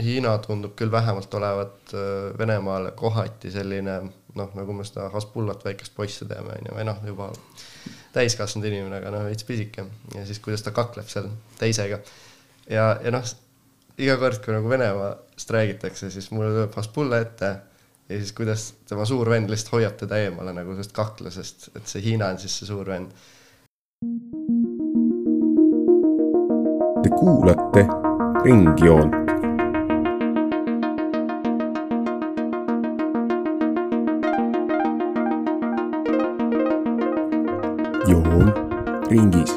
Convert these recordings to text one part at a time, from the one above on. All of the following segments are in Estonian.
Hiina tundub küll vähemalt olevat äh, Venemaale kohati selline noh, nagu me seda Hasbullat väikest poisse teeme, on ju, või noh, juba täiskasvanud inimene, aga noh, veits pisike ja siis kuidas ta kakleb seal teisega. ja, ja noh, iga kord, kui nagu Venemaast räägitakse, siis mulle tuleb Hasbulla ette ja siis kuidas tema suur vend lihtsalt hoiab teda eemale nagu sellest kaklusest, et see Hiina on siis see suur vend. Te kuulate Ringjoont. Joon ringis.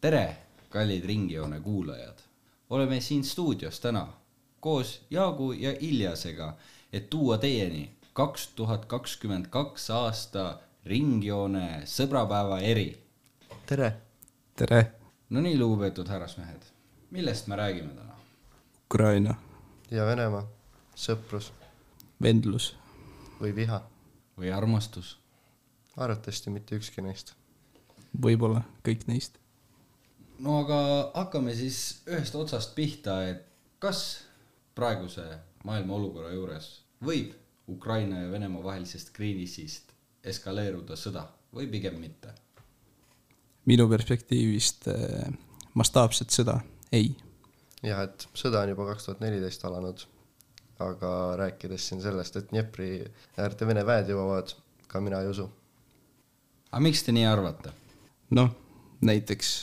tere, kallid Ringjoone kuulajad. oleme siin stuudios täna koos Jaagu ja Iljasega, et tuua teieni kaks tuhat kakskümmend kaks aasta Ringjoone sõbrapäeva eri. tere! tere, no nii, lugupeetud härrasmehed, millest me räägime täna? Ukraina, ja Venemaa, sõprus vendlus, või viha, või armastus? arvatavasti mitte ükski neist. võib-olla kõik neist. no aga hakkame siis ühest otsast pihta, et kas praeguse maailma olukorra juures võib Ukraina ja Venemaa vahelisest kriisist eskaleeruda sõda või pigem mitte? minu perspektiivist eh, mastaapset sõda ei. jah, et sõda on juba kaks tuhat neliteist alanud, aga rääkides siin sellest, et Dnepri äärde Vene väed jõuavad, ka mina ei usu. aga miks te nii arvate? noh, näiteks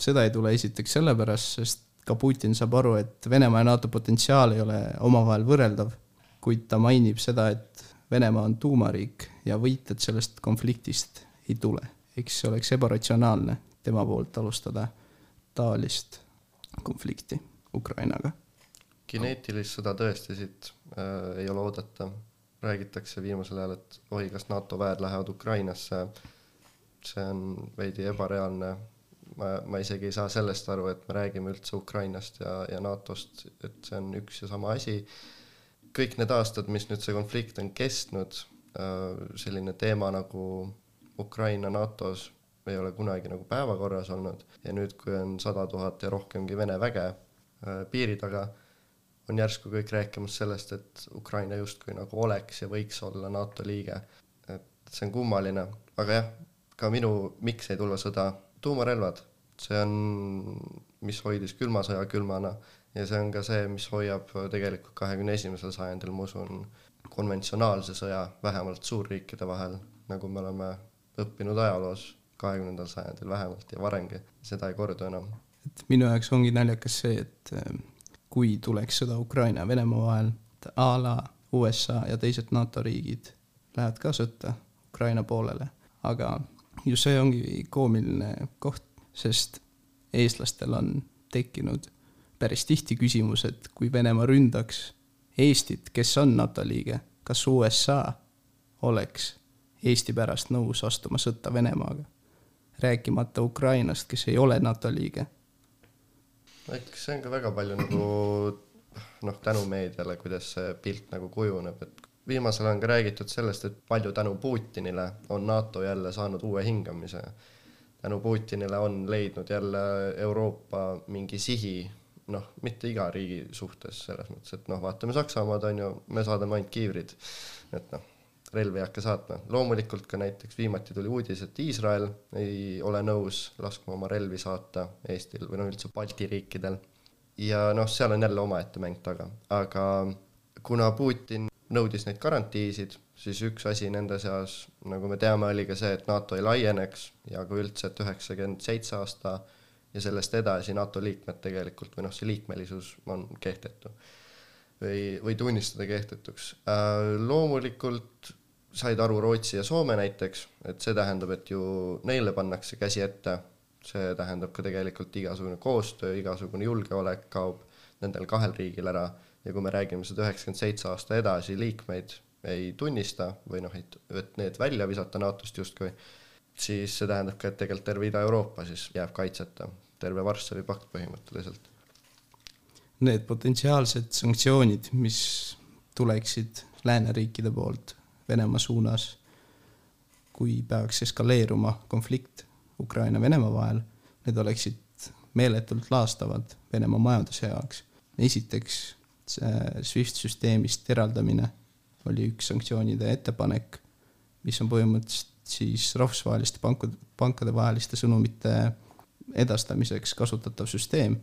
seda ei tule esiteks sellepärast, sest ka Putin saab aru, et Venemaa ja NATO potentsiaal ei ole omavahel võrreldav, kuid ta mainib seda, et Venemaa on tuumariik ja võitjad sellest konfliktist ei tule. eks see oleks ebaratsionaalne tema poolt alustada taolist konflikti Ukrainaga. kineetilist sõda tõesti siit äh, ei ole oodata. räägitakse viimasel ajal, et oi, kas NATO väed lähevad Ukrainasse. see on veidi ebareaalne. ma, ma isegi ei saa sellest aru, et me räägime üldse Ukrainast ja, ja NATO-st, et see on üks ja sama asi. kõik need aastad, mis nüüd see konflikt on kestnud äh,, selline teema nagu Ukraina NATO-s ei ole kunagi nagu päevakorras olnud. Ja nüüd, kui on sada tuhat ja rohkemgi Vene väge äh, piiri taga, on järsku kõik rääkimas sellest, et Ukraina justkui nagu oleks ja võiks olla NATO liige. et see on kummaline, aga jah, ka minu miks ei tule sõda, tuumarelvad, see on, mis hoidis külma sõja külmana. Ja see on ka see, mis hoiab tegelikult kahekümne esimesel sajandil, ma usun, konventsionaalse sõja vähemalt suurriikide vahel, nagu me oleme õppinud ajaloos kahekümnendal sajandil vähemalt ja varemgi, seda ei kordu enam. et minu jaoks ongi naljakas see, et eh, kui tuleks sõda Ukraina ja Venemaa vahel, a la USA ja teised NATO riigid lähevad ka sõtta Ukraina poolele, aga ju see ongi koomiline koht, sest eestlastel on tekkinud päris tihti küsimus, et kui Venemaa ründaks Eestit, kes on NATO liige, kas USA oleks Eesti pärast nõus astuma sõtta Venemaaga? Rääkimata Ukrainast, kes ei ole NATO liige. eks see on ka väga palju nagu noh, tänu meediale, kuidas see pilt nagu kujuneb, et viimasel ajal on ka räägitud sellest, et palju tänu Putinile on NATO jälle saanud uue hingamise. tänu Putinile on leidnud jälle Euroopa mingi sihi, noh, mitte iga riigi suhtes selles mõttes, et noh, vaatame Saksamaad, on ju, me saadame ainult kiivrid, et noh relvi ei hakka saatma. loomulikult ka näiteks viimati tuli uudis, et Iisrael ei ole nõus laskma oma relvi saata Eestil või no üldse Balti riikidel. ja noh, seal on jälle omaette mäng taga, aga kuna Putin nõudis neid garantiisid, siis üks asi nende seas, nagu me teame, oli ka see, et NATO ei laieneks ja ka üldse, et üheksakümmend seitse aasta ja sellest edasi NATO liikmed tegelikult või noh, see liikmelisus on kehtetu või, või tunnistada kehtetuks. loomulikult said aru Rootsi ja Soome näiteks, et see tähendab, et ju neile pannakse käsi ette, see tähendab ka tegelikult igasugune koostöö, igasugune julgeolek kaob nendel kahel riigil ära. ja kui me räägime seda üheksakümmend seitse aasta edasi liikmeid ei tunnista või noh, et, et need välja visata NATO-st justkui, siis see tähendab ka, et tegelikult terve Ida-Euroopa siis jääb kaitseta, terve Varssavi pakt põhimõtteliselt. Need potentsiaalsed sanktsioonid, mis tuleksid lääneriikide poolt Venemaa suunas, kui peaks eskaleeruma konflikt Ukraina-Venemaa vahel, need oleksid meeletult laastavad Venemaa majanduse jaoks. esiteks, see SWIFT süsteemist eraldamine oli üks sanktsioonide ettepanek, mis on põhimõtteliselt siis rahvusvaheliste pankade, pankade vaheliste sõnumite edastamiseks kasutatav süsteem.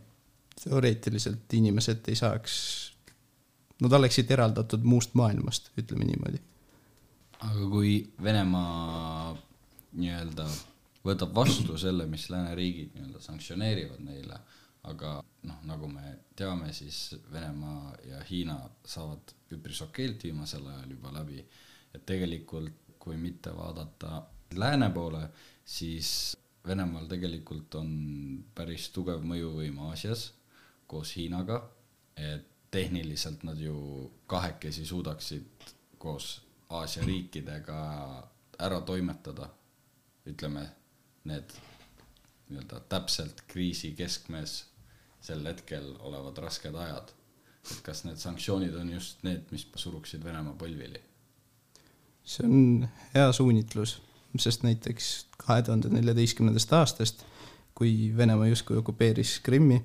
teoreetiliselt inimesed ei saaks, nad oleksid eraldatud muust maailmast, ütleme niimoodi. Aga kui Venemaa nii-öelda võtab vastu selle, mis lääneriigid nii-öelda sanktsioneerivad neile, aga noh, nagu me teame, siis Venemaa ja Hiina saavad üpris okeilt viimasel ajal juba läbi, et tegelikult kui mitte vaadata lääne poole, siis Venemaal tegelikult on päris tugev mõjuvõim Aasias koos Hiinaga, et tehniliselt nad ju kahekesi suudaksid koos Aasia riikidega ära toimetada, ütleme, need nii-öelda täpselt kriisi keskmes sel hetkel olevad rasked ajad. et kas need sanktsioonid on just need, mis suruksid Venemaa põlvili? see on hea suunitlus, sest näiteks kahe tuhande neljateistkümnendast aastast, kui Venemaa justkui okupeeris Krimmi,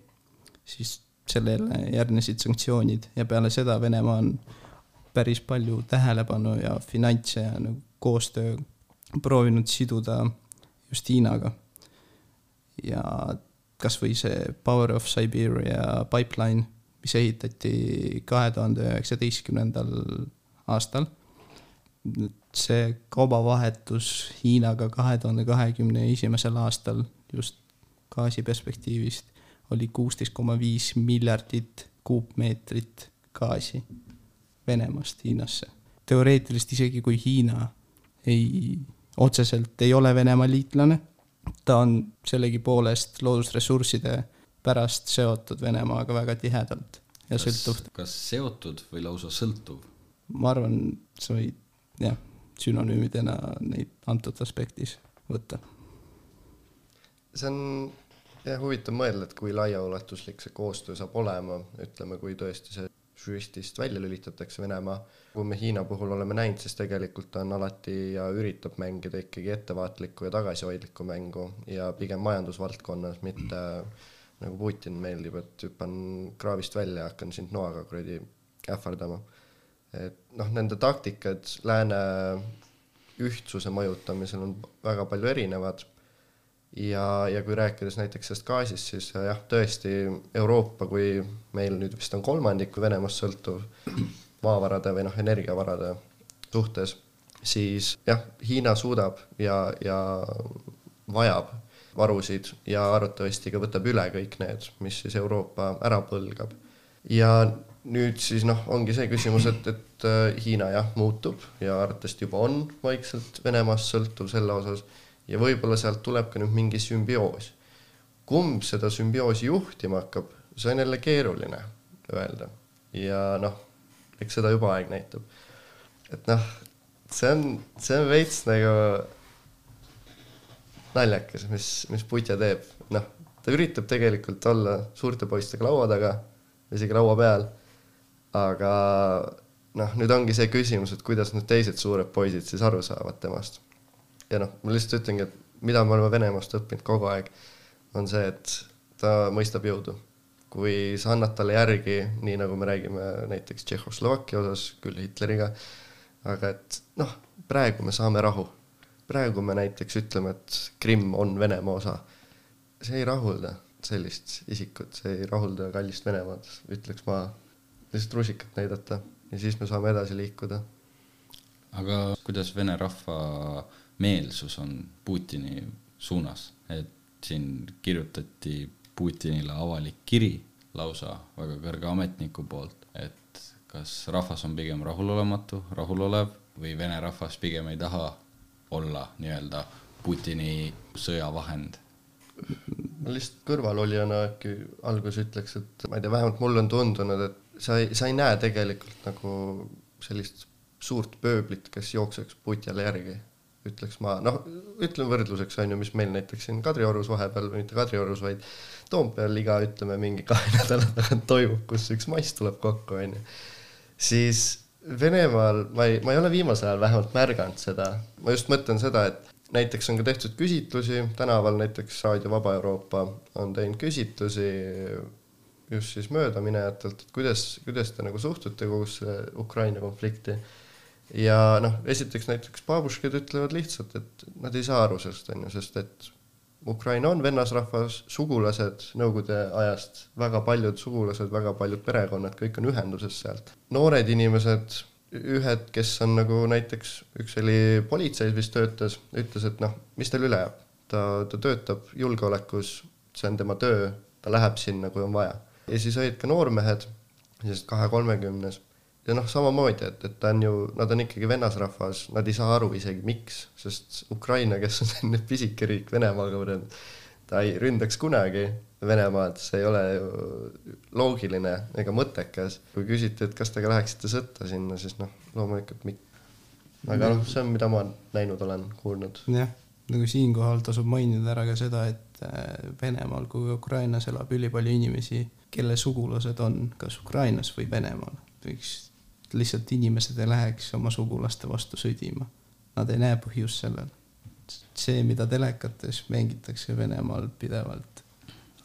siis sellele järgnesid sanktsioonid ja peale seda Venemaa on päris palju tähelepanu ja finantse ja nagu koostöö proovinud siduda just Hiinaga. ja kasvõi see Power of Siberia pipeline, mis ehitati kahe tuhande üheksateistkümnendal aastal see kaubavahetus Hiinaga kahe tuhande kahekümne esimesel aastal just gaasi perspektiivist oli kuusteist koma viis miljardit kuupmeetrit gaasi Venemaast Hiinasse. teoreetiliselt isegi kui Hiina ei, otseselt ei ole Venemaa liitlane, ta on sellegipoolest loodusressursside pärast seotud Venemaaga väga tihedalt ja kas, sõltub, kas seotud või lausa sõltuv? ma arvan, sa võid jah, sünonüümidena neid antud aspektis võtta. see on jah huvitav mõelda, et kui laiaulatuslik see koostöö saab olema, ütleme, kui tõesti see žüristist välja lülitatakse Venemaa. kui me Hiina puhul oleme näinud, siis tegelikult ta on alati ja üritab mängida ikkagi ettevaatlikku ja tagasihoidlikku mängu ja pigem majandusvaldkonnas, mitte nagu Putin meeldib, et hüppan kraavist välja ja hakkan sind noaga kuradi ähvardama. et noh, nende taktikad lääne ühtsuse mõjutamisel on väga palju erinevad ja, ja kui rääkides näiteks sellest gaasist, siis jah, tõesti Euroopa, kui meil nüüd vist on kolmandik Venemaast sõltuv maavarade või noh, energiavarade suhtes, siis jah, Hiina suudab ja, ja vajab varusid ja arvatavasti ka võtab üle kõik need, mis siis Euroopa ära põlgab. ja nüüd siis noh, ongi see küsimus, et, et äh, Hiina jah, muutub ja arvatavasti juba on vaikselt Venemaast sõltuv selle osas ja võib-olla sealt tuleb ka nüüd mingi sümbioos. kumb seda sümbioosi juhtima hakkab, see on jälle keeruline öelda ja noh, eks seda juba aeg näitab. et noh, see on, see on veits nagu naljakas, mis, mis Putja teeb, noh, ta üritab tegelikult olla suurte poistega laua taga, isegi laua peal, aga noh, nüüd ongi see küsimus, et kuidas need teised suured poisid siis aru saavad temast. Ja noh, ma lihtsalt ütlengi, et mida me oleme Venemaast õppinud kogu aeg, on see, et ta mõistab jõudu. kui sa annad talle järgi, nii nagu me räägime näiteks Tšehhoslovakkia osas, küll Hitleriga, aga et noh, praegu me saame rahu. praegu me näiteks ütleme, et Krimm on Venemaa osa. see ei rahulda sellist isikut, see ei rahulda kallist Venemaad, ütleks ma, lihtsalt rusikat näidata ja siis me saame edasi liikuda. aga kuidas vene rahva meelsus on Putini suunas, et siin kirjutati Putinile avalik kiri lausa väga kõrge ametniku poolt, et kas rahvas on pigem rahulolematu, rahulolev või vene rahvas pigem ei taha olla nii-öelda Putini sõjavahend. Ma lihtsalt kõrvalolijana äkki alguses ütleks, et ma ei tea, vähemalt mulle on tundunud, et sa ei, sa ei näe tegelikult nagu sellist suurt pööblit, kes jookseks Putjale järgi, ütleks ma, noh, ütlen võrdluseks, on ju, mis meil näiteks siin Kadriorus vahepeal, või mitte Kadriorus, vaid Toompeal iga, ütleme, mingi kahe nädala tagant toimub, kus üks mass tuleb kokku, on ju. siis Venemaal ma ei, ma ei ole viimasel ajal vähemalt märganud seda, ma just mõtlen seda, et näiteks on ka tehtud küsitlusi, tänaval näiteks Raadio Vaba Euroopa on teinud küsitlusi just siis möödaminejatelt, et kuidas, kuidas te nagu suhtute kogusse Ukraina konflikti. Ja noh, esiteks näiteks babuškid ütlevad lihtsalt, et nad ei saa aru sellest, on ju, sest et Ukraina on vennasrahvas, sugulased Nõukogude ajast, väga paljud sugulased, väga paljud perekonnad, kõik on ühenduses sealt. noored inimesed, ühed, kes on nagu näiteks, üks oli politseis vist töötas, ütles, et noh, mis teil üle jääb. ta, ta töötab julgeolekus, see on tema töö, ta läheb sinna, kui on vaja. ja siis olid ka noormehed, sellised kahe-kolmekümnes ja noh, samamoodi, et, et ta on ju, nad on ikkagi vennasrahvas, nad ei saa aru isegi miks, sest Ukraina, kes on selline pisike riik Venemaaga võrreldes, ta ei ründaks kunagi Venemaad, see ei ole ju loogiline ega mõttekas. kui küsiti, et kas te ka läheksite sõtta sinna, siis noh, loomulikult mitte. aga noh, see on, mida ma näinud olen, kuulnud. jah, nagu siinkohal tasub mainida ära ka seda, et äh, Venemaal kui Ukrainas elab ülipalju inimesi, kelle sugulased on kas Ukrainas või Venemaal. võiks lihtsalt inimesed ei läheks oma sugulaste vastu sõdima. Nad ei näe põhjust sellel. see, mida telekates mängitakse Venemaal pidevalt,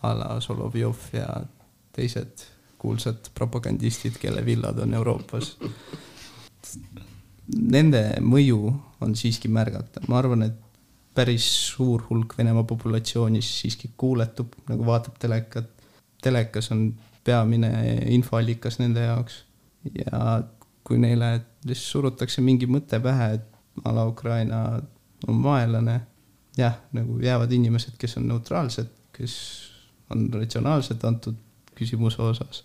a la Solovjov ja teised kuulsad propagandistid, kelle villad on Euroopas nende mõju on siiski märgata, ma arvan, et päris suur hulk Venemaa populatsioonist siiski kuuletub, nagu vaatab telekat. telekas on peamine infoallikas nende jaoks ja kui neile lihtsalt surutakse mingi mõte pähe, et a la Ukraina on vaenlane, jah, nagu jäävad inimesed, kes on neutraalsed, kes on ratsionaalsed antud küsimuse osas,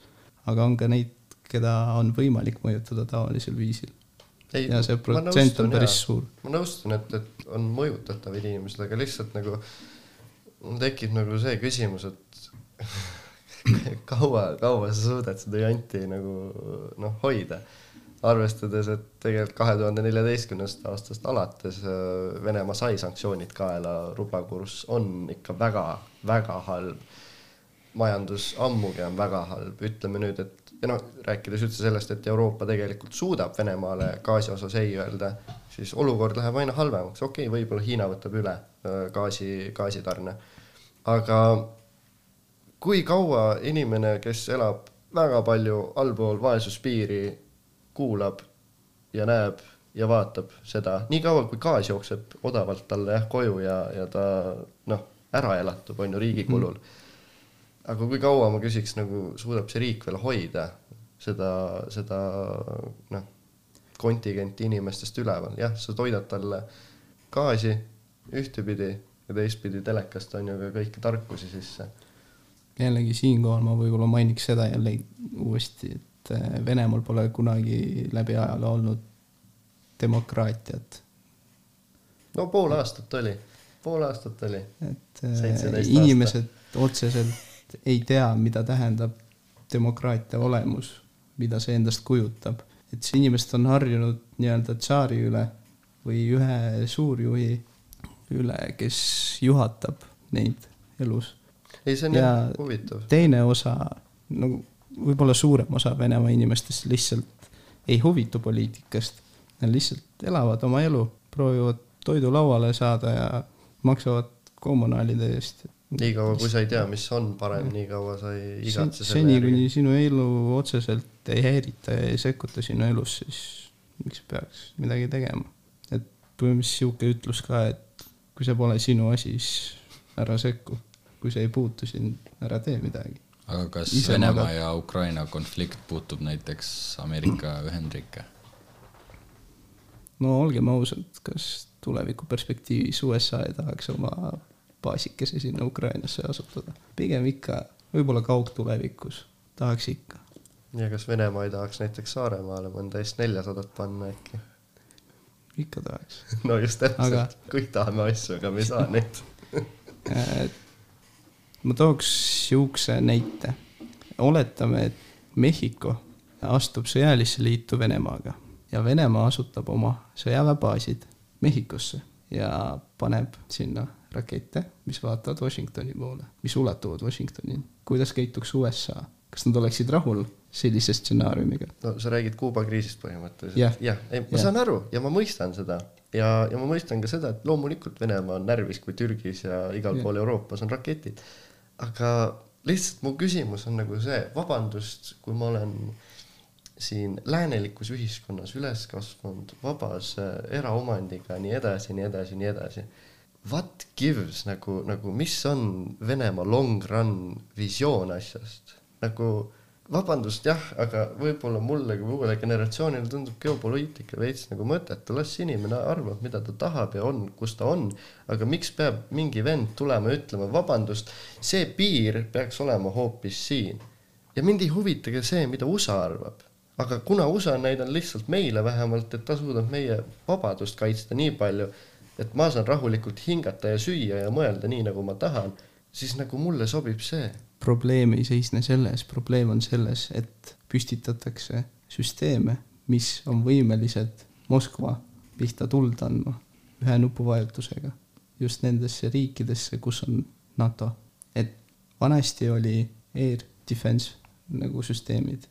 aga on ka neid, keda on võimalik mõjutada tavalisel viisil Ei, ja see protsent on päris jaa. suur. ma nõustun, et, et on mõjutatavaid inimesed, aga lihtsalt nagu mul tekib nagu see küsimus, et kaua, kaua sa suudad seda janti nagu noh, hoida. arvestades, et tegelikult kahe tuhande neljateistkümnendast aastast alates äh, Venemaa sai sanktsioonid kaela, rubakurss on ikka väga-väga halb. majandus ammugi on väga halb, ütleme nüüd, et ja noh, rääkides üldse sellest, et Euroopa tegelikult suudab Venemaale gaasi osas ei öelda, siis olukord läheb aina halvemaks, okei okay,, võib-olla Hiina võtab üle öö, gaasi, gaasitarne, aga kui kaua inimene, kes elab väga palju allpool vaesuspiiri, kuulab ja näeb ja vaatab seda, niikaua kui gaas jookseb odavalt talle jah koju ja, ja ta noh, ära elatub, on ju, riigi kulul mm. aga kui kaua ma küsiks nagu suudab see riik veel hoida seda, seda noh, kontingenti inimestest üleval, jah, sa toidad talle gaasi ühtepidi ja teistpidi telekast on ju ka kõiki tarkusi sisse. jällegi siinkohal ma võib-olla mainiks seda jälle uuesti, et äh, Venemaal pole kunagi läbi ajaloo olnud demokraatiat, no pool aastat oli, pool aastat oli. et 17 inimesed otseselt ei tea, mida tähendab demokraatia olemus, mida see endast kujutab, et see inimesed on harjunud nii-öelda tsaari üle või ühe suurjuhi üle, kes juhatab neid elus. Ei, see on Ja jah huvitav. teine osa, nagu võib-olla suurem osa Venemaa inimestest lihtsalt ei huvitu poliitikast. Nad lihtsalt elavad oma elu, proovivad toidu lauale saada ja maksavad kommunaalide eest. niikaua, kui sa ei tea, mis on parem, niikaua sa ei igatse selle seni, kuni sinu elu otseselt ei häirita ja ei sekkuta sinu elus, siis miks peaks midagi tegema. et põhimõtteliselt sihuke ütlus ka, et kui see pole sinu asi, siis ära sekku. kui see ei puutu sind, ära tee midagi. Aga kas Ise Venemaa ja Ukraina konflikt puutub näiteks Ameerika Ühendriike? no olgem ausad, kas tuleviku perspektiivis USA ei tahaks oma baasikese sinna Ukrainasse asutada? pigem ikka, võib-olla kaugtulevikus tahaks ikka. ja kas Venemaa ei tahaks näiteks Saaremaale mõnda S400 panna äkki? ikka tahaks. no just täpselt Aga- kõik tahame asju, aga me ei saa neid. ma tooks siukse näite. oletame, et Mehhiko astub sõjalisse liitu Venemaaga ja Venemaa asutab oma sõjaväebaasid Mehhikosse ja paneb sinna rakette, mis vaatavad Washingtoni poole, mis ulatuvad Washingtonini. kuidas käituks USA? kas nad oleksid rahul sellise stsenaariumiga? no sa räägid Kuuba kriisist põhimõtteliselt Jah. jah, ei ma Jah. saan aru ja ma mõistan seda ja, ja ma mõistan ka seda, et loomulikult Venemaa on närvis, kui Türgis ja igal Jah. pool Euroopas on raketid. Aga lihtsalt mu küsimus on nagu see, vabandust, kui ma olen siin läänelikus ühiskonnas üles kasvanud vabas äh, eraomandiga, nii edasi, nii edasi, nii edasi. What gives nagu, nagu mis on Venemaa long run visioon asjast? nagu vabandust jah, aga võib-olla mulle kui uuele generatsioonile tundub geopoliitika veits nagu mõttetu, las inimene arvab, mida ta tahab ja on, kus ta on. aga miks peab mingi vend tulema ja ütlema, vabandust, see piir peaks olema hoopis siin. ja mind ei huvita ka see, mida USA arvab. aga kuna USA on näidanud lihtsalt meile vähemalt, et ta suudab meie vabadust kaitsta nii palju, et ma saan rahulikult hingata ja süüa ja mõelda nii, nagu ma tahan, siis nagu mulle sobib see probleem ei seisne selles, probleem on selles, et püstitatakse süsteeme, mis on võimelised Moskva pihta tuld andma ühe nupuvajutusega just nendesse riikidesse, kus on NATO. et vanasti oli air defense nagu süsteemid,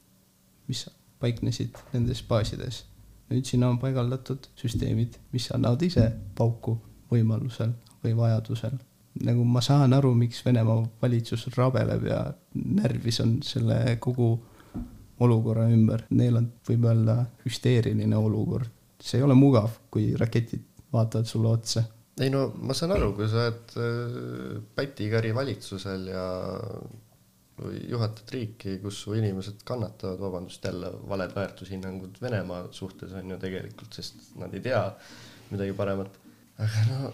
mis paiknesid nendes baasides. nüüd sinna on paigaldatud süsteemid, mis annavad ise pauku võimalusel või vajadusel nagu ma saan aru, miks Venemaa valitsus rabeleb ja närvis on selle kogu olukorra ümber, neil on, võib öelda hüsteeriline olukord. see ei ole mugav, kui raketid vaatavad sulle otsa. ei no ma saan aru, kui sa oled äh, pätikari valitsusel ja juhatad riiki, kus su inimesed kannatavad, vabandust jälle, valed väärtushinnangud Venemaa suhtes on ju tegelikult, sest nad ei tea midagi paremat. aga no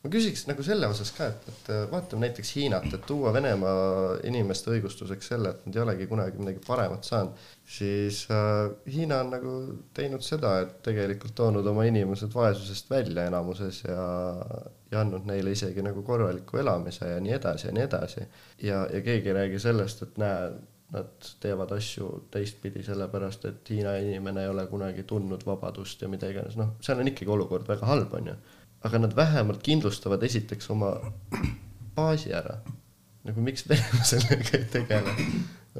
ma küsiks nagu selle osas ka, et, et vaatame näiteks Hiinat, et tuua Venemaa inimeste õigustuseks selle, et nad ei olegi kunagi midagi paremat saanud, siis äh, Hiina on nagu teinud seda, et tegelikult toonud oma inimesed vaesusest välja enamuses ja, ja andnud neile isegi nagu korraliku elamise ja nii edasi ja nii edasi. ja, ja keegi ei räägi sellest, et näe, nad teevad asju teistpidi, sellepärast et Hiina inimene ei ole kunagi tundnud vabadust ja mida iganes, noh, seal on ikkagi olukord väga halb, onju aga nad vähemalt kindlustavad esiteks oma baasi ära. nagu miks Venemaa sellega ei tegele,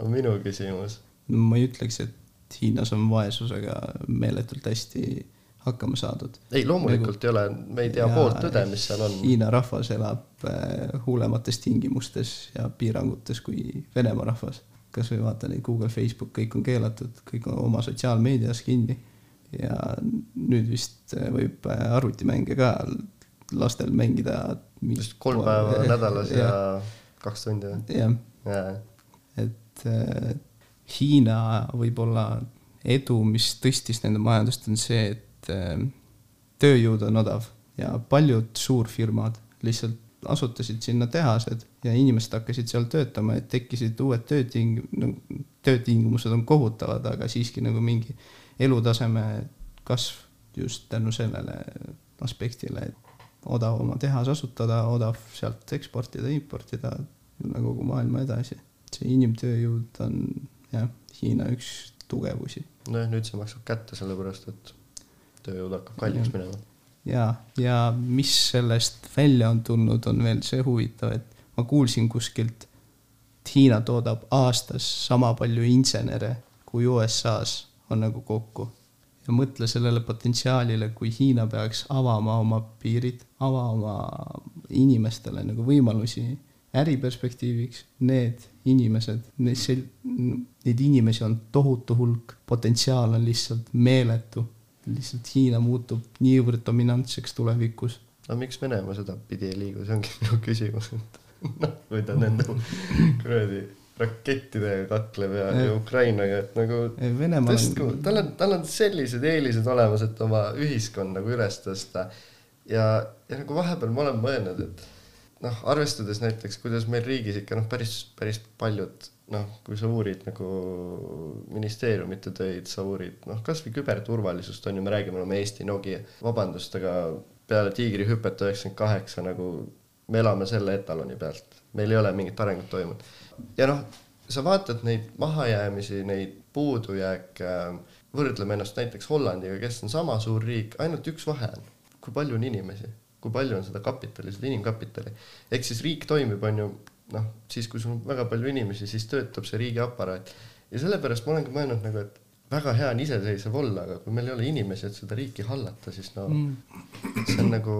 on minu küsimus. ma ei ütleks, et Hiinas on vaesusega meeletult hästi hakkama saadud. ei, loomulikult ei ole, me ei tea poolt tõde, mis seal on. Hiina rahvas elab äh, hullemates tingimustes ja piirangutes kui Venemaa rahvas. kasvõi vaata neid Google, Facebook, kõik on keelatud, kõik on oma sotsiaalmeedias kinni. Ja nüüd vist äh, võib äh, arvutimänge ka lastel mängida. kolm päeva nädalas ja kaks tundi või? jah, jaa, et äh, Hiina võib-olla edu, mis tõstis nende majandust, on see, et äh, tööjõud on odav ja paljud suurfirmad lihtsalt asutasid sinna tehased ja inimesed hakkasid seal töötama, et tekkisid uued tööting-, no töötingimused on kohutavad, aga siiski nagu mingi elutaseme kasv just tänu sellele aspektile, et odav oma tehas asutada, odav sealt eksportida, importida üle kogu maailma edasi. see inimtööjõud on jah, Hiina üks tugevusi nojah, nüüd see maksab kätte, sellepärast et tööjõud hakkab kalliks minema. ja, ja mis sellest välja on tulnud, on veel see huvitav, et ma kuulsin kuskilt, et Hiina toodab aastas sama palju insenere kui USA-s on nagu kokku. ja mõtle sellele potentsiaalile, kui Hiina peaks avama oma piirid, avama inimestele nagu võimalusi äriperspektiiviks, need inimesed, neid inimesi on tohutu hulk, potentsiaal on lihtsalt meeletu. lihtsalt Hiina muutub niivõrd dominantseks tulevikus. no miks Venemaa sedapidi ei liigu, see ongi minu küsimus, et noh, kui ta nende kuradi rakettidega kakleb ja, ja Ukrainaga, et nagu Venemaal tõstku, tal on, tal on sellised eelised olemas, et oma ühiskond nagu üles tõsta. ja, ja nagu vahepeal ma olen mõelnud, et noh, arvestades näiteks, kuidas meil riigis ikka noh, päris, päris paljud noh, kui sa uurid nagu ministeeriumite töid, sa uurid noh, kasvõi küberturvalisust on ju, me räägime, oleme Eesti Nokia, vabandust, aga peale tiigrihüpet üheksakümmend kaheksa nagu me elame selle etaloni pealt, meil ei ole mingit arengut toimunud. Ja noh, sa vaatad neid mahajäämisi, neid puudujääke, võrdleme ennast näiteks Hollandiga, kes on sama suur riik, ainult üks vahe on, kui palju on inimesi, kui palju on seda kapitali, seda inimkapitali. ehk siis riik toimib, on ju, noh, siis kui sul on väga palju inimesi, siis töötab see riigiaparaat ja sellepärast ma olengi mõelnud nagu, et väga hea on iseseisev olla, aga kui meil ei ole inimesi, et seda riiki hallata, siis no mm. see on nagu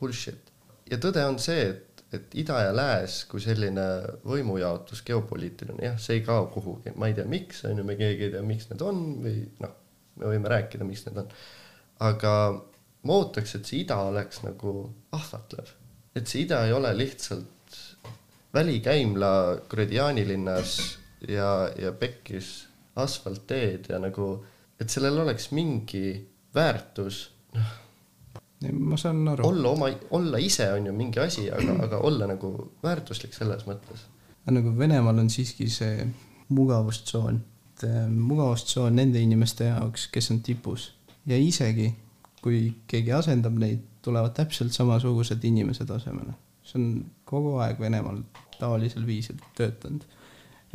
bullshit. ja tõde on see, et, et ida ja lääs kui selline võimujaotus geopoliitiline, jah, see ei kao kuhugi, ma ei tea, miks, on ju, me keegi ei tea, miks need on või noh, me võime rääkida, miks need on. aga ma ootaks, et see ida oleks nagu ahvatlev, et see ida ei ole lihtsalt välikäimla kuradi Jaanilinnas ja, ja pekkis asfaltteed ja nagu, et sellel oleks mingi väärtus, noh, ma saan aru. olla oma, olla ise on ju mingi asi, aga, aga olla nagu väärtuslik selles mõttes. nagu Venemaal on siiski see mugavustsoon, et äh, mugavustsoon nende inimeste jaoks, kes on tipus ja isegi kui keegi asendab neid, tulevad täpselt samasugused inimesed asemele. see on kogu aeg Venemaal taolisel viisil töötanud.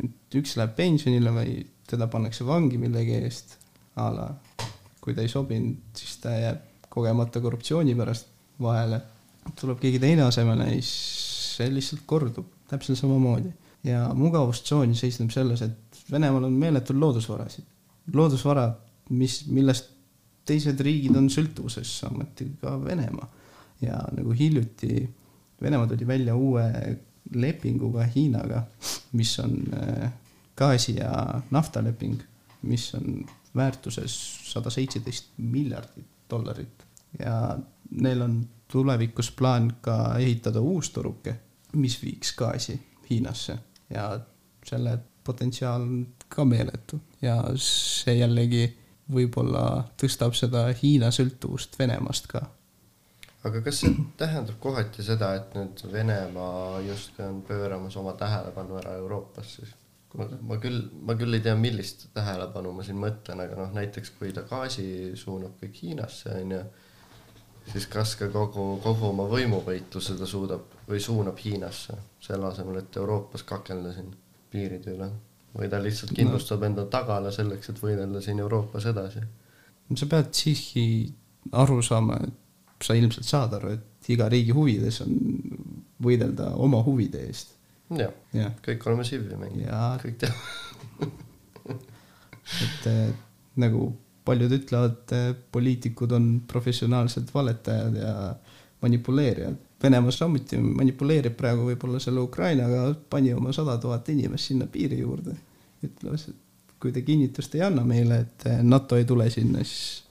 et üks läheb pensionile või teda pannakse vangi millegi eest a la kui ta ei sobinud, siis ta jääb kogemata korruptsiooni pärast vahele. tuleb keegi teine asemele ja siis see lihtsalt kordub täpselt samamoodi. ja mugavustsoon seisneb selles, et Venemaal on meeletul loodusvarasid. loodusvarad, mis, millest teised riigid on sõltuvuses, samuti ka Venemaa. ja nagu hiljuti Venemaa tuli välja uue lepinguga Hiinaga, mis on äh, gaasi ja naftaleping, mis on väärtuses sada seitseteist miljardit dollarit ja neil on tulevikus plaan ka ehitada uus toruke, mis viiks gaasi Hiinasse ja selle potentsiaal on ka meeletu ja see jällegi võib-olla tõstab seda Hiina sõltuvust Venemaast ka. aga kas see tähendab kohati seda, et nüüd Venemaa justkui on pööramas oma tähelepanu ära Euroopas siis? ma, ma küll, ma küll ei tea, millist tähelepanu ma siin mõtlen, aga noh, näiteks kui ta gaasi suunab kõik Hiinasse, onju, siis kas ka kogu, kogu oma võimuvõitluse ta suudab või suunab Hiinasse, selle asemel, et Euroopas kakelda siin piiride üle. või ta lihtsalt kindlustab enda tagala selleks, et võidelda siin Euroopas edasi. sa pead siiski aru saama, et sa ilmselt saad aru, et iga riigi huvides on võidelda oma huvide eest. jah, jah, kõik oleme Civi mängijad, ja kõik teavad. et eh, nagu paljud ütlevad, poliitikud on professionaalsed valetajad ja manipuleerijad. Venemaa samuti manipuleerib praegu võib-olla selle Ukrainaga, pani oma sada tuhat inimest sinna piiri juurde. ütles, et kui te kinnitust ei anna meile, et eh, NATO ei tule sinna, siis,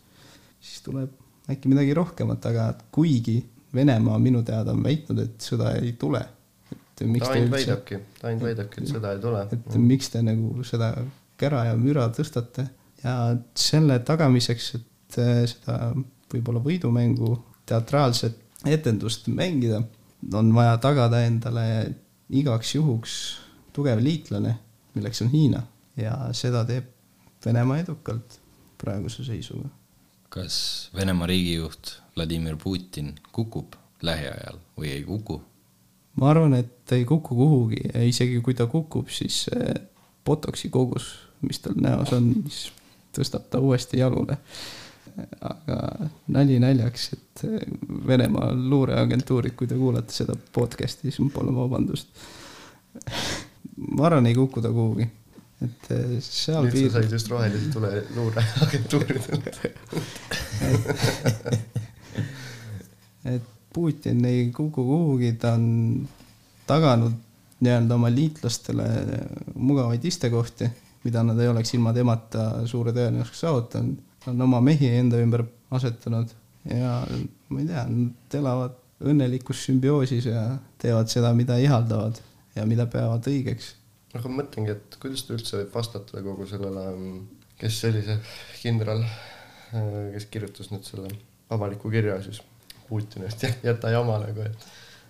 siis tuleb äkki midagi rohkemat, aga kuigi Venemaa minu teada on väitnud, et sõda ei tule. et miks ta ainult väidabki, ta ainult väidabki, et seda ei tule. et miks te nagu seda kära ja müra tõstate ja selle tagamiseks, et eh, seda võib-olla võidumängu teatraalset etendust mängida, on vaja tagada endale igaks juhuks tugev liitlane, milleks on Hiina ja seda teeb Venemaa edukalt praeguse seisuga. kas Venemaa riigijuht Vladimir Putin kukub lähiajal või ei kuku? ma arvan, et ei kuku kuhugi ja isegi kui ta kukub, siis botoksi kogus, mis tal näos on, siis tõstab ta uuesti jalule. aga nali naljaks, et Venemaa luureagentuurid, kui te kuulate seda podcast'i, siis palun vabandust. ma arvan, ei kuku ta kuhugi, et seal nüüd sa said just rohelise tule luureagentuuridelt. et Putin ei kuku kuhugi, ta on taganud nii-öelda oma liitlastele mugavaid istekohti, mida nad ei oleks ilma temata suure tõenäosusega saavutanud. ta on oma mehi enda ümber asetanud ja ma ei tea, nad elavad õnnelikus sümbioosis ja teevad seda, mida ihaldavad ja mida peavad õigeks. aga ma mõtlengi, et kuidas ta üldse võib vastata kogu sellele, kes see oli see kindral, kes kirjutas nüüd selle avaliku kirja siis Putinist, jäta jama nagu, et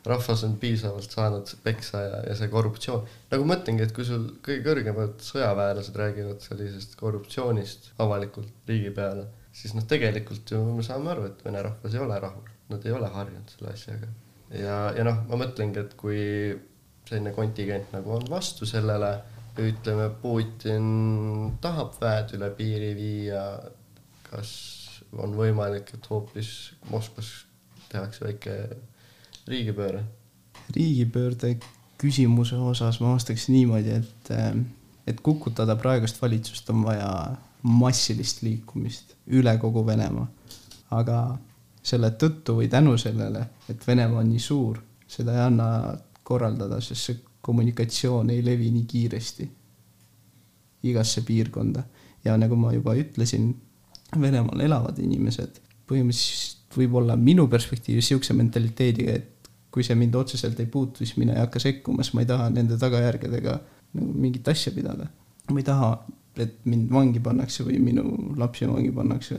rahvas on piisavalt saanud peksa ja, ja see korruptsioon. nagu mõtlengi, et kui sul kõige kõrgemad sõjaväelased räägivad sellisest korruptsioonist avalikult riigi peale, siis noh, tegelikult ju me saame aru, et vene rahvas ei ole rahul, nad ei ole harjunud selle asjaga. ja, ja noh, ma mõtlengi, et kui selline kontingent nagu on vastu sellele, ütleme, Putin tahab väed üle piiri viia, kas on võimalik, et hoopis Moskvas tehakse väike riigipööre? riigipöörde küsimuse osas ma vastaks niimoodi, et, et kukutada praegust valitsust on vaja massilist liikumist üle kogu Venemaa. aga selle tõttu või tänu sellele, et Venemaa on nii suur, seda ei anna korraldada, sest see kommunikatsioon ei levi nii kiiresti igasse piirkonda. ja nagu ma juba ütlesin, Venemaal elavad inimesed põhimõtteliselt võib-olla minu perspektiivis niisuguse mentaliteediga, et kui see mind otseselt ei puutu, siis mina ei hakka sekkuma, sest ma ei taha nende tagajärgedega nagu mingit asja pidada. ma ei taha, et mind vangi pannakse või minu lapsi vangi pannakse,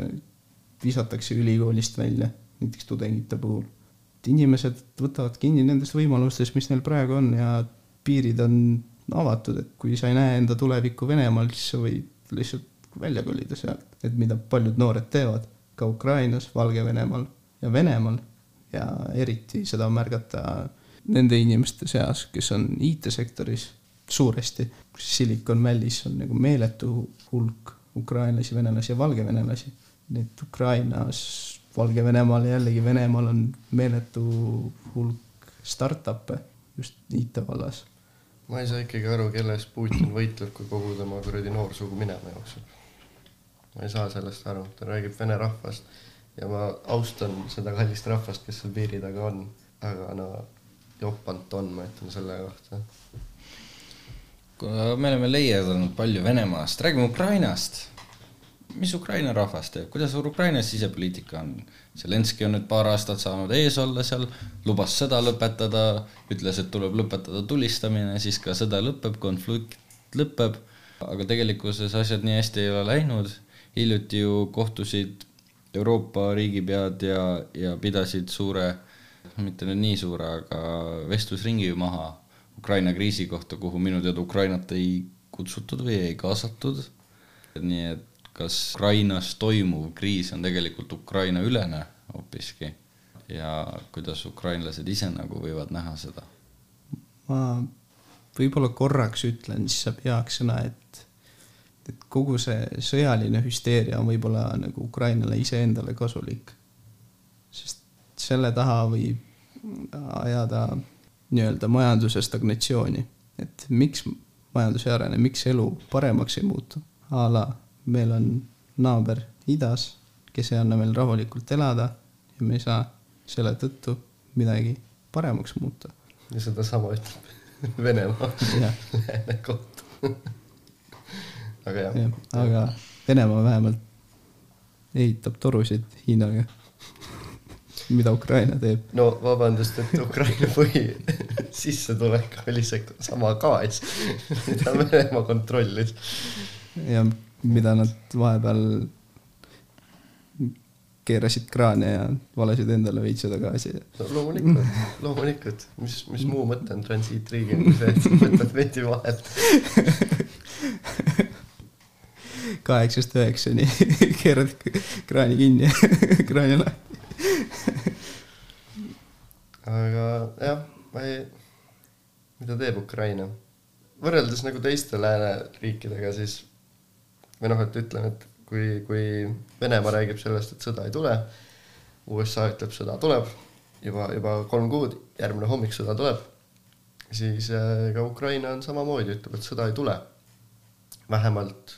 visatakse ülikoolist välja, näiteks tudengite puhul. et inimesed võtavad kinni nendest võimalustest, mis neil praegu on ja piirid on avatud, et kui sa ei näe enda tulevikku Venemaal, siis sa võid lihtsalt välja kolida sealt, et mida paljud noored teevad ka Ukrainas, Valgevenemaal ja Venemaal ja eriti seda märgata nende inimeste seas, kes on IT-sektoris suuresti. Silicon Valley's on nagu meeletu hulk ukrainlasi, venelasi ja valgevenelasi. nii et Ukrainas, Valgevenemaal ja jällegi Venemaal on meeletu hulk startup'e just IT vallas. ma ei saa ikkagi aru, kelle eest Putin võitleb, kui kogu tema kuradi noorsugu minema jookseb ma ei saa sellest aru, ta räägib vene rahvast ja ma austan seda kallist rahvast, kes seal piiri taga on, aga no jopant on, ma ütlen selle kohta. me oleme leierdanud palju Venemaast, räägime Ukrainast. mis Ukraina rahvas teeb, kuidas Ukrainas sisepoliitika on? Zelenskõi on nüüd paar aastat saanud ees olla seal, lubas sõda lõpetada, ütles, et tuleb lõpetada tulistamine, siis ka sõda lõpeb, konflikt lõpeb, aga tegelikkuses asjad nii hästi ei ole läinud hiljuti ju kohtusid Euroopa riigipead ja, ja pidasid suure, mitte nüüd nii suure, aga vestlusringi maha Ukraina kriisi kohta, kuhu minu teada Ukrainat ei kutsutud või ei kaasatud. nii et kas Ukrainas toimuv kriis on tegelikult Ukraina ülene hoopiski ja kuidas ukrainlased ise nagu võivad näha seda? ma võib-olla korraks ütlen, siis saab heaks sõna, et et kogu see sõjaline hüsteeria on võib-olla nagu Ukrainale iseendale kasulik. sest selle taha võib ajada nii-öelda majanduse stagnatsiooni, et miks majandus ei arene, miks elu paremaks ei muutu. a la meil on naaber idas, kes ei anna meil rahulikult elada ja me ei saa selle tõttu midagi paremaks muuta. ja sedasama ütleb Venemaa lääne kohta aga jah ja,. aga Venemaa vähemalt ehitab torusid Hiinaga mida Ukraina teeb. no vabandust, et Ukraina põhisissetulek oli seesama gaas, mida Venemaa kontrollis. ja mida nad vahepeal keerasid kraane ja valasid endale veits seda gaasi. no loomulikult, loomulikult, mis, mis muu mõte on transiitriigil kui see, sa võtad veidi vahelt kaheksast üheksani keerad kraani kinni kraani lahti. aga jah, ma ei, mida teeb Ukraina? võrreldes nagu teiste lääneriikidega, siis või noh, et ütlen, et kui, kui Venemaa räägib sellest, et sõda ei tule, USA ütleb, sõda tuleb, juba, juba kolm kuud, järgmine hommik sõda tuleb, siis äh, ka Ukraina on samamoodi, ütleb, et sõda ei tule. vähemalt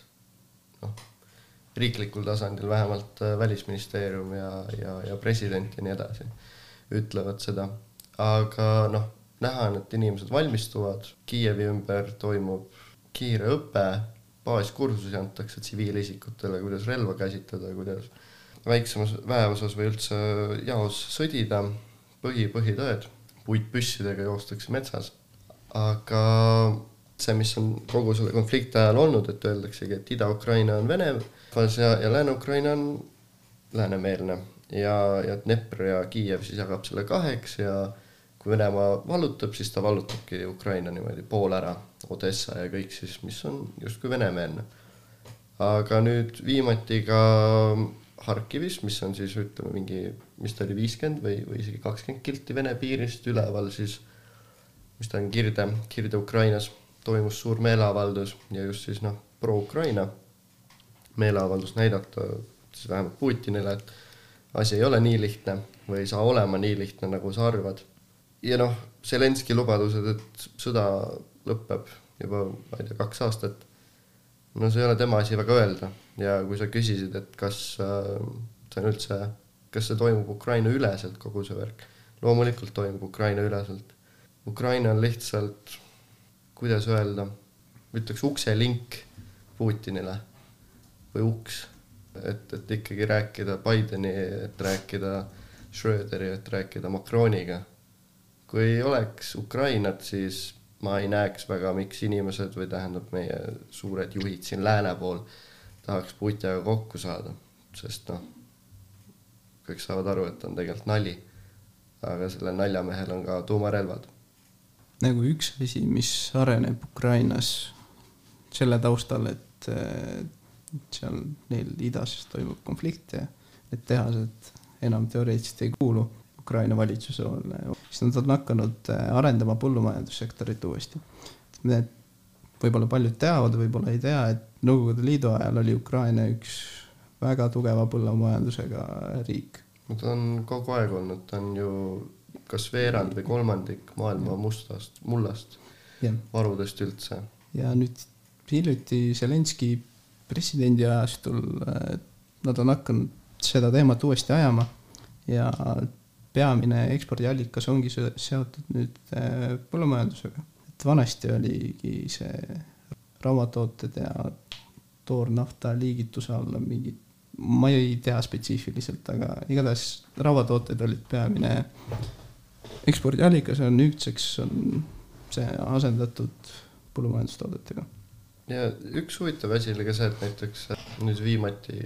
riiklikul tasandil vähemalt äh, välisministeerium ja, ja, ja president ja nii edasi ütlevad seda. aga noh, näha on, et inimesed valmistuvad, Kiievi ümber toimub kiire õpe, baaskursusi antakse tsiviilisikutele, kuidas relva käsitleda, kuidas väiksemas väeosas või üldse jaos sõdida, põhi, põhitõed, puitpüssidega joostakse metsas. aga see, mis on kogu selle konflikti ajal olnud, et öeldaksegi, et Ida-Ukraina on Vene rahvas ja, ja Lääne-Ukraina on läänemeelne ja, ja Dnepr ja Kiiev siis jagab selle kaheks ja kui Venemaa vallutab, siis ta vallutabki Ukraina niimoodi pool ära, Odessa ja kõik siis, mis on justkui venemeelne. aga nüüd viimati ka Harkivis, mis on siis ütleme mingi, mis ta oli, viiskümmend või, või isegi kakskümmend kilti Vene piirist üleval siis, mis ta on, Kirde, Kirde-Ukrainas toimus suur meeleavaldus ja just siis noh, pro-Ukraina meeleavaldust näidata siis vähemalt Putinile, et asi ei ole nii lihtne või ei saa olema nii lihtne, nagu sa arvad. ja noh, Zelenski lubadused, et sõda lõpeb juba, ma ei tea, kaks aastat, no see ei ole tema asi väga öelda ja kui sa küsisid, et kas äh, see on üldse, kas see toimub Ukraina üleselt, kogu see värk, loomulikult toimub Ukraina üleselt. Ukraina on lihtsalt, kuidas öelda, ütleks ukselink Putinile või uks, et, et ikkagi rääkida Bideni, et rääkida Schröderi, et rääkida Macroniga. kui ei oleks Ukrainat, siis ma ei näeks väga, miks inimesed või tähendab meie suured juhid siin lääne pool tahaks Putiniga kokku saada, sest noh, kõik saavad aru, et on tegelikult nali. aga sellel naljamehel on ka tuumarelvad. Nagu üks asi, mis areneb Ukrainas selle taustal, et seal neil idas toimub konflikt ja need tehased enam teoreetiliselt ei kuulu Ukraina valitsuse alla, siis nad on hakanud äh, arendama põllumajandussektorit uuesti. Need võib-olla paljud teavad, võib-olla ei tea, et Nõukogude Liidu ajal oli Ukraina üks väga tugeva põllumajandusega riik ta on kogu aeg olnud, ta on ju kas veerand või kolmandik maailma mustast, mullast jah, varudest üldse. ja nüüd hiljuti Zelenski presidendi ajastul äh, nad on hakanud seda teemat uuesti ajama ja peamine ekspordiallikas ongi se- seotud nüüd äh, põllumajandusega. et vanasti oligi see rauatooted ja toornafta liigituse alla mingi, ma ei tea spetsiifiliselt, aga igatahes rauatooted olid peamine ekspordiallikas ja nüüdseks on see asendatud põllumajandustoodetega. ja üks huvitav asi oli ka see, et näiteks nüüd viimati,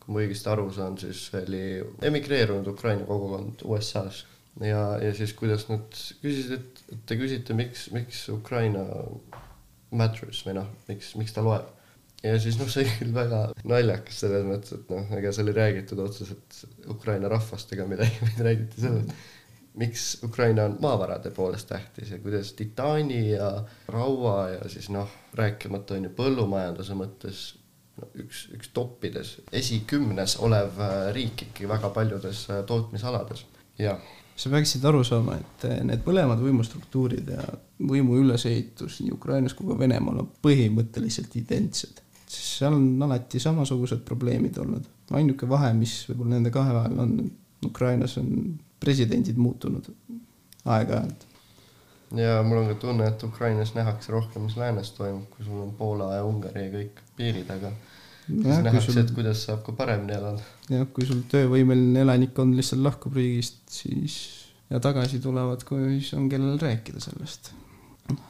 kui ma õigesti aru saan, siis oli emigreerunud Ukraina kogukond USA-s ja, ja siis kuidas nad küsisid, et te küsite, miks, miks Ukraina matters või noh, miks, miks ta loeb. ja siis noh, see oli küll väga naljakas selles mõttes, et noh, ega seal ei räägitud otseselt Ukraina rahvast ega midagi, vaid räägiti sellest, miks Ukraina on maavarade poolest tähtis ja kuidas titaani ja raua ja siis noh, rääkimata on ju põllumajanduse mõttes no, üks, üks toppides, esikümnes olev äh, riik ikkagi väga paljudes äh, tootmisalades. jah, sa peaksid aru saama, et eh, need mõlemad võimustruktuurid ja võimu ülesehitus nii Ukrainas kui ka Venemaal on põhimõtteliselt identsed. seal on alati samasugused probleemid olnud. ainuke vahe, mis võib-olla nende kahe vahel on, Ukrainas on presidendid muutunud aeg-ajalt. ja mul on ka tunne, et Ukrainas nähakse rohkem, mis läänes toimub, kui sul on Poola ja Ungari ja kõik piiri taga. siis kui nähakse, sul et, kuidas saab ka paremini elada. jah, kui sul töövõimeline elanikkond lihtsalt lahkub riigist, siis ja tagasi tulevad koju, siis on kellel rääkida sellest.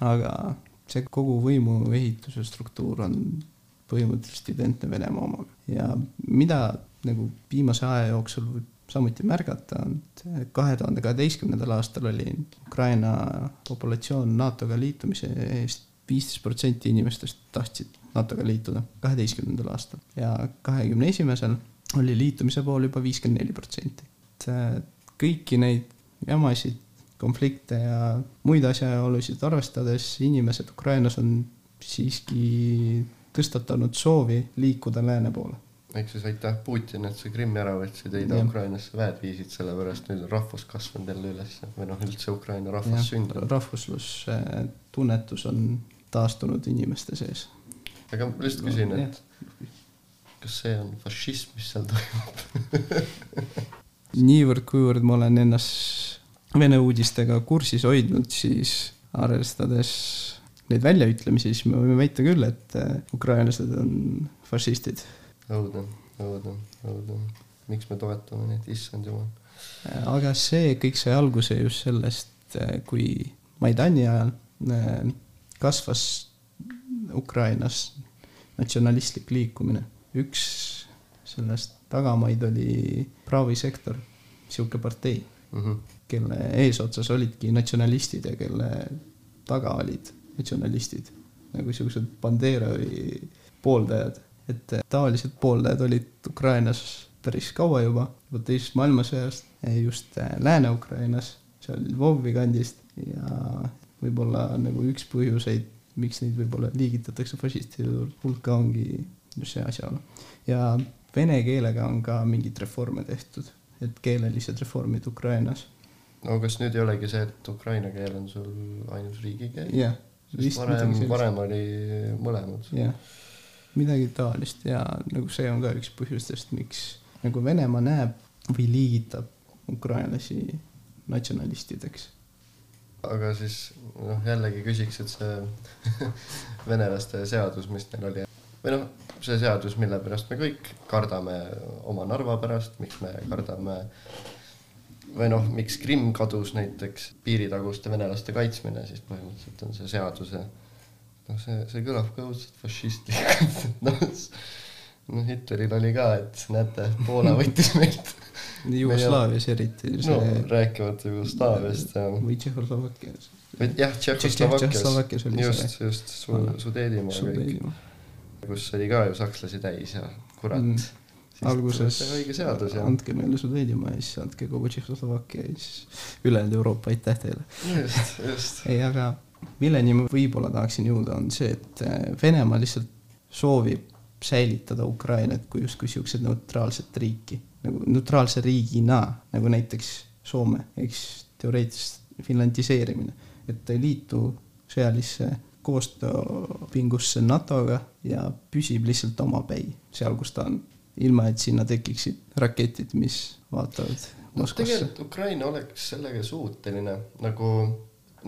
aga see kogu võimu ehituse struktuur on põhimõtteliselt identne Venemaa omaga ja mida nagu viimase aja jooksul võib samuti märgata, et kahe tuhande kaheteistkümnendal aastal oli Ukraina populatsioon NATO-ga liitumise eest viisteist protsenti inimestest tahtsid NATO-ga liituda kaheteistkümnendal aastal ja kahekümne esimesel oli liitumise pool juba viiskümmend neli protsenti. et äh, kõiki neid jamasid, konflikte ja muid asjaolusid arvestades inimesed Ukrainas on siiski tõstatanud soovi liikuda lääne poole. Ehk siis aitäh Putin, et sa Krimmi ära võtsid ja Jah. Ida-Ukrainasse väed viisid, sellepärast nüüd on rahvus kasvanud jälle üles või noh, üldse Ukraina rahvas sündinud. rahvuslustunnetus on taastunud inimeste sees. aga ma lihtsalt küsin, et kas see on fašism, mis seal toimub? niivõrd-kuivõrd ma olen ennast Vene uudistega kursis hoidnud, siis arvestades neid väljaütlemisi, siis me võime väita küll, et äh, ukrainlased on fašistid. õudne, õudne, õudne. miks me toetame neid, issand jumal. aga see kõik sai alguse just sellest, kui Maidani ajal äh, kasvas Ukrainas natsionalistlik liikumine. üks sellest tagamaid oli Pravi sektor, sihuke partei, Mhm. kelle eesotsas olidki natsionalistid ja kelle taga olid natsionalistid, nagu siuksed Banderovi pooldajad, et tavalised pooldajad olid Ukrainas päris kaua juba, juba teisest maailmasõjast, just äh, Lääne-Ukrainas, seal Lvovi kandist ja võib-olla nagu üks põhjuseid, miks neid võib-olla liigitatakse fašistide hulka, ongi just see asjaolu. ja vene keelega on ka mingeid reforme tehtud, et keelelised reformid Ukrainas no kas nüüd ei olegi see, et ukraina keel on sul ainus riigikeel? jah, varem varem oli mõlemad. jah, midagi taolist ja nagu see on ka üks põhjustest, miks nagu Venemaa näeb või liigitab ukrainlasi natsionalistideks. aga siis noh, jällegi küsiks, et see venelaste seadus, mis neil oli või noh, see seadus, mille pärast me kõik kardame oma Narva pärast, miks me kardame või noh, miks Krimm kadus näiteks, piiritaguste venelaste kaitsmine, siis põhimõtteliselt on see seaduse noh, see, see kõlab ka õudselt fašistlikult, noh, noh Hitleril oli ka, et näete, Poola võttis meilt Jugoslaavias eriti no rääkimata Jugoslaaviast ja või Tšehhoslovakkias. jah, Tšehhoslovakkias just, just su, Aa. Sudeedimaa kõik, kus oli ka ju sakslasi täis ja kurat Mm. alguses õige seadus ja andke meile Sudeedimaa ja siis andke kogu Tšehhoslovakkia ja siis ülejäänud Euroopa, aitäh teile. just, just. ei, aga milleni ma võib-olla tahaksin jõuda, on see, et äh, Venemaa lihtsalt soovib säilitada Ukrainat kui justkui siukset neutraalset riiki, nagu neutraalse riigina, nagu näiteks Soome, eks teoreetiliselt finlandiseerimine, et ta ei liitu sõjalisse koostööpingusse NATO-ga ja püsib lihtsalt omapäi seal, kus ta on, ilma et sinna tekiksid raketid, mis vaatavad no Moskvasse. tegelikult Ukraina oleks sellega suuteline nagu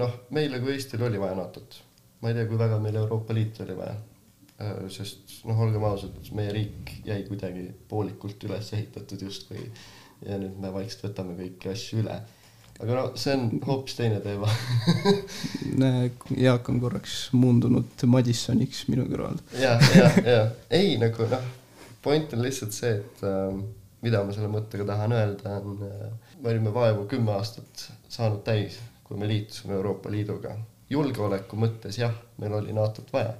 noh, meile kui Eestil oli vaja NATO-t. ma ei tea, kui väga meil Euroopa Liitu oli vaja. sest noh, olgem ausad, meie riik jäi kuidagi poolikult üles ehitatud justkui ja nüüd me vaikselt võtame kõiki asju üle. aga no see on hoopis teine teema. Jaak on korraks muundunud Madissoniks minu kõrval. ja, ja, ja ei nagu noh, point on lihtsalt see, et äh, mida ma selle mõttega tahan öelda, on äh,, me olime vaevu kümme aastat saanud täis, kui me liitusime Euroopa Liiduga. julgeoleku mõttes jah, meil oli NATO-t vaja.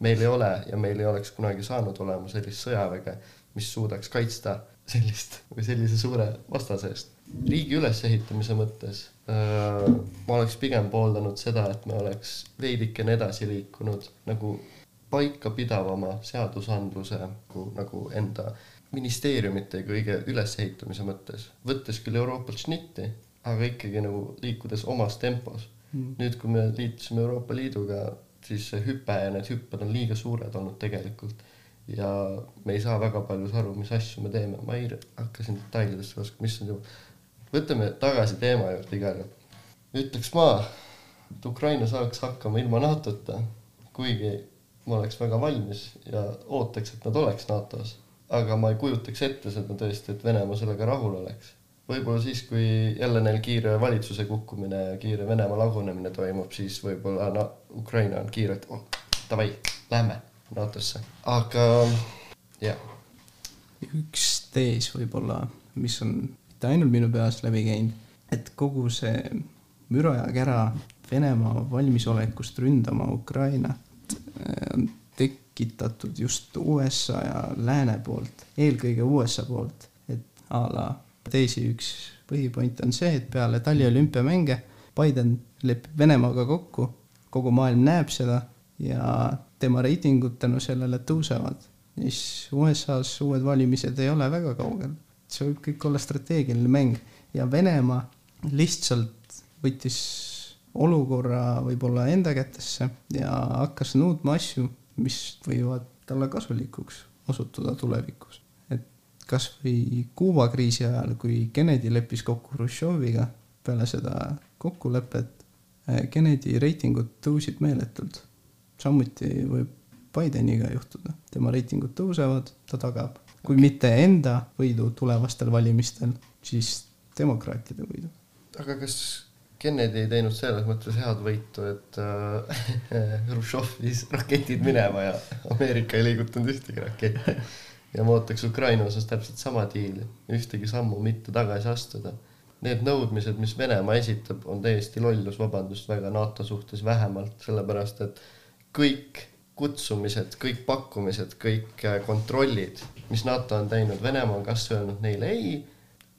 meil ei ole ja meil ei oleks kunagi saanud olema sellist sõjaväge, mis suudaks kaitsta sellist või sellise suure vastase eest. riigi ülesehitamise mõttes äh, ma oleks pigem pooldanud seda, et me oleks veidikene edasi liikunud nagu paikapidavama seadusandluse nagu, nagu enda ministeeriumite kõige ülesehitamise mõttes, võttes küll Euroopalt šnitti, aga ikkagi nagu liikudes omas tempos mm.. nüüd, kui me liitusime Euroopa Liiduga, siis see hüpe ja need hüpped on liiga suured olnud tegelikult ja me ei saa väga palju aru, mis asju me teeme, ma ei hakka siin detailidesse laskma, mis on ju, võtame tagasi teema juurde igal juhul. ütleks ma, et Ukraina saaks hakkama ilma NATO-ta, kuigi ma oleks väga valmis ja ootaks, et nad oleks NATO-s, aga ma ei kujutaks ette seda tõesti, et Venemaa sellega rahul oleks. Võib-olla siis, kui jälle neil kiire valitsuse kukkumine ja kiire Venemaa lagunemine toimub, siis võib-olla no, Ukraina on kiirelt oh,, davai, lähme NATO-sse, aga jah, üks tees võib-olla, mis on mitte ainult minu peas läbi käinud, et kogu see müra ja kära Venemaa valmisolekust ründama Ukrainat eh, on tekitatud just USA ja lääne poolt, eelkõige USA poolt, et a la teisi üks põhipoint on see, et peale taliolümpiamänge Biden lepib Venemaaga kokku, kogu maailm näeb seda ja tema reitingud tänu sellele tõusevad. siis USA-s uued valimised ei ole väga kaugel. see võib kõik olla strateegiline mäng ja Venemaa lihtsalt võttis olukorra võib-olla enda kätesse ja hakkas nõudma asju, mis võivad talle kasulikuks osutuda tulevikus. Et kasvõi Kuuba kriisi ajal, kui Kennedy leppis kokku Hruštšoviga peale seda kokkulepet, Kennedy reitingud tõusid meeletult. samuti võib Bideniga juhtuda, tema reitingud tõusevad, ta tagab, kui mitte enda võidu tulevastel valimistel, siis demokraatide võidu. aga kas Kennedy ei teinud selles mõttes head võitu, et äh, Hruštšov viis raketid minema ja Ameerika ei liigutanud ühtegi raketti. ja ma ootaks Ukraina osas täpselt sama diili, ühtegi sammu mitte tagasi astuda. Need nõudmised, mis Venemaa esitab, on täiesti lollus, vabandust väga, NATO suhtes vähemalt, sellepärast et kõik kutsumised, kõik pakkumised, kõik äh, kontrollid, mis NATO on teinud, Venemaa on kas öelnud neile ei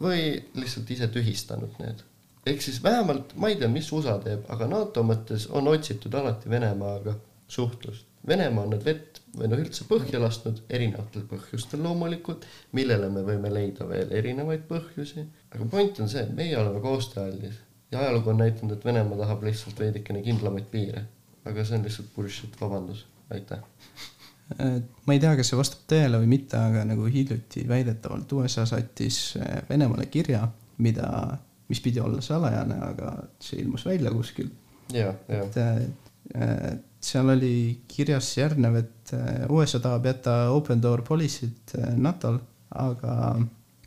või lihtsalt ise tühistanud need ehk siis vähemalt ma ei tea, mis USA teeb, aga NATO mõttes on otsitud alati Venemaaga suhtlust. Venemaa on need vett või noh, üldse põhja lasknud erinevatel põhjustel loomulikult, millele me võime leida veel erinevaid põhjusi. aga point on see, et meie oleme koostööaldis ja ajalugu on näidanud, et Venemaa tahab lihtsalt veidikene kindlamaid piire. aga see on lihtsalt bullshit, vabandust, aitäh. Äh, ma ei tea, kas see vastab tõele või mitte, aga nagu hiljuti väidetavalt USA saatis Venemaale kirja, mida, mis pidi olla salajane, aga see ilmus välja kuskil. ja, et äh, seal oli kirjas järgnev, et äh, USA tahab jätta open door policy't äh, NATO-l, aga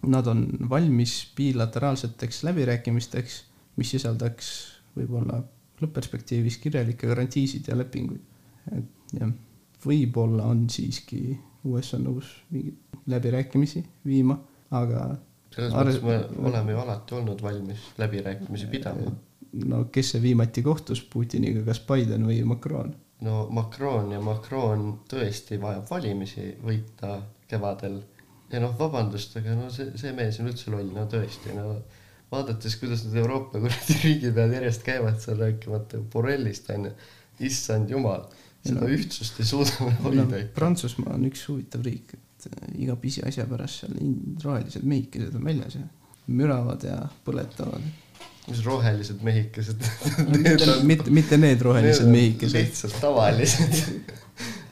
nad on valmis bilateraalseteks läbirääkimisteks, mis sisaldaks võib-olla lõpp-perspektiivis kirjalikke garantiisid ja lepinguid. et jah, võib-olla on siiski USA nõus mingeid läbirääkimisi viima, aga selles mõttes me oleme ju alati olnud valmis läbirääkimisi pidama. no kes see viimati kohtus Putiniga, kas Biden või Macron? No Macron ja Macron tõesti vajab valimisi võita kevadel. ja noh, vabandust, aga no see, see mees on üldse loll, no tõesti, no vaadates, kuidas need Euroopa kuradi riigipead järjest käivad seal rääkimata Borrellist onju, issand jumal, seda No. ühtsust ei suuda hoida ikka. Prantsusmaa on üks huvitav riik, et äh, iga pisiasja pärast seal rohelised mehikesed on väljas ja müravad ja põletavad. Mis rohelised mehikesed mitte, mitte, mitte need rohelised Need on mehikesed. lihtsalt tavalised.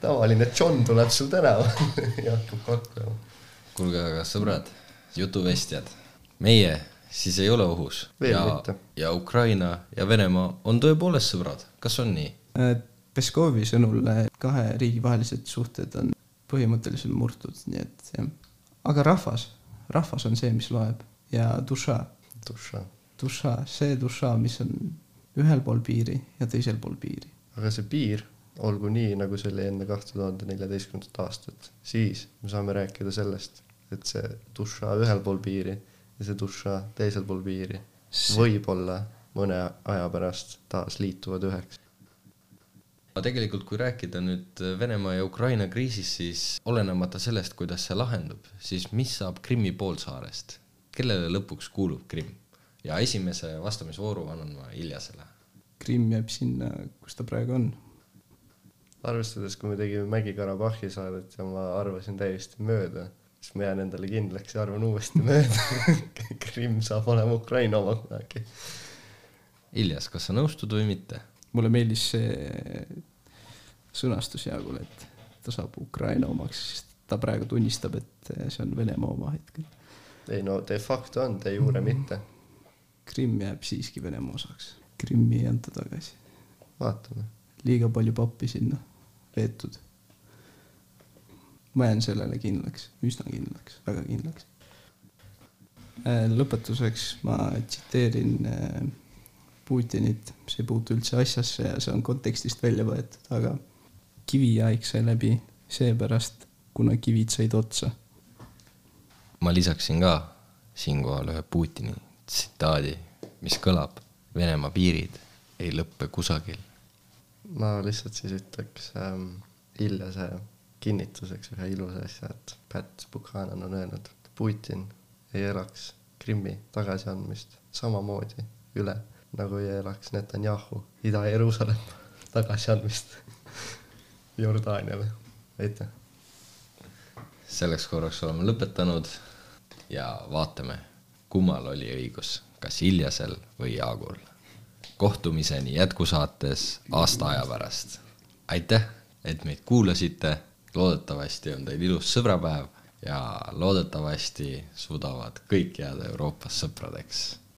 tavaline John tuleb sul tänavale ja hakkab kaklema. kuulge, aga sõbrad, jutuvestjad, meie siis ei ole ohus. Veel ja ja Ukraina ja Venemaa on tõepoolest sõbrad, kas on nii? Peskovi sõnul äh, kahe riigi vahelised suhted on põhimõtteliselt murtud, nii et jah. aga rahvas, rahvas on see, mis loeb ja duša, duša. duša, see duša, mis on ühel pool piiri ja teisel pool piiri. aga see piir olgu nii, nagu see oli enne kahte tuhande neljateistkümnendat aastat, siis me saame rääkida sellest, et see duša ühel pool piiri ja see duša teisel pool piiri võib-olla mõne aja pärast taas liituvad üheks. aga tegelikult, kui rääkida nüüd Venemaa ja Ukraina kriisist, siis olenemata sellest, kuidas see lahendub, siis mis saab Krimmi poolsaarest, kellele lõpuks kuulub Krimm? Ja esimese vastamisvooru annan ma Iljasele. Krimm jääb sinna, kus ta praegu on. arvestades, kui me tegime Mägi-Karabahhi saadet ja ma arvasin täiesti mööda, siis ma jään endale kindlaks ja arvan uuesti mööda. Krimm saab olema Ukraina oma kunagi. Iljas, kas sa nõustud või mitte? mulle meeldis see sõnastus Jaagul, et ta saab Ukraina omaks, sest ta praegu tunnistab, et see on Venemaa oma hetkel. ei no de facto on, de jure mitte. Krimm jääb siiski Venemaa osaks. Krimmi ei anta tagasi. vaatame. liiga palju pappi sinna veetud. ma jään sellele kindlaks, üsna kindlaks, väga kindlaks. lõpetuseks ma tsiteerin äh, Putinit, see ei puutu üldse asjasse ja see on kontekstist välja võetud, aga kiviaeg sai läbi seepärast, kuna kivid said otsa. ma lisaksin ka siinkohal ühe Putini tsitaadi, mis kõlab Venemaa piirid ei lõppe kusagil. ma lihtsalt siis ütleks ähm, Iljase kinnituseks ühe ilusa asja, et Pat Buchanan on öelnud, et Putin ei elaks Krimmi tagasiandmist samamoodi üle, nagu ei elaks Netanyahu Ida-Jeruusalemma tagasiandmist Jordaaniale. aitäh. selleks korraks oleme lõpetanud ja vaatame, kummal oli õigus, kas Iljasel või Jaagul. kohtumiseni jätkusaates aasta aja pärast. aitäh, et meid kuulasite, loodetavasti on teil ilus sõbrapäev ja loodetavasti suudavad kõik jääda Euroopas sõpradeks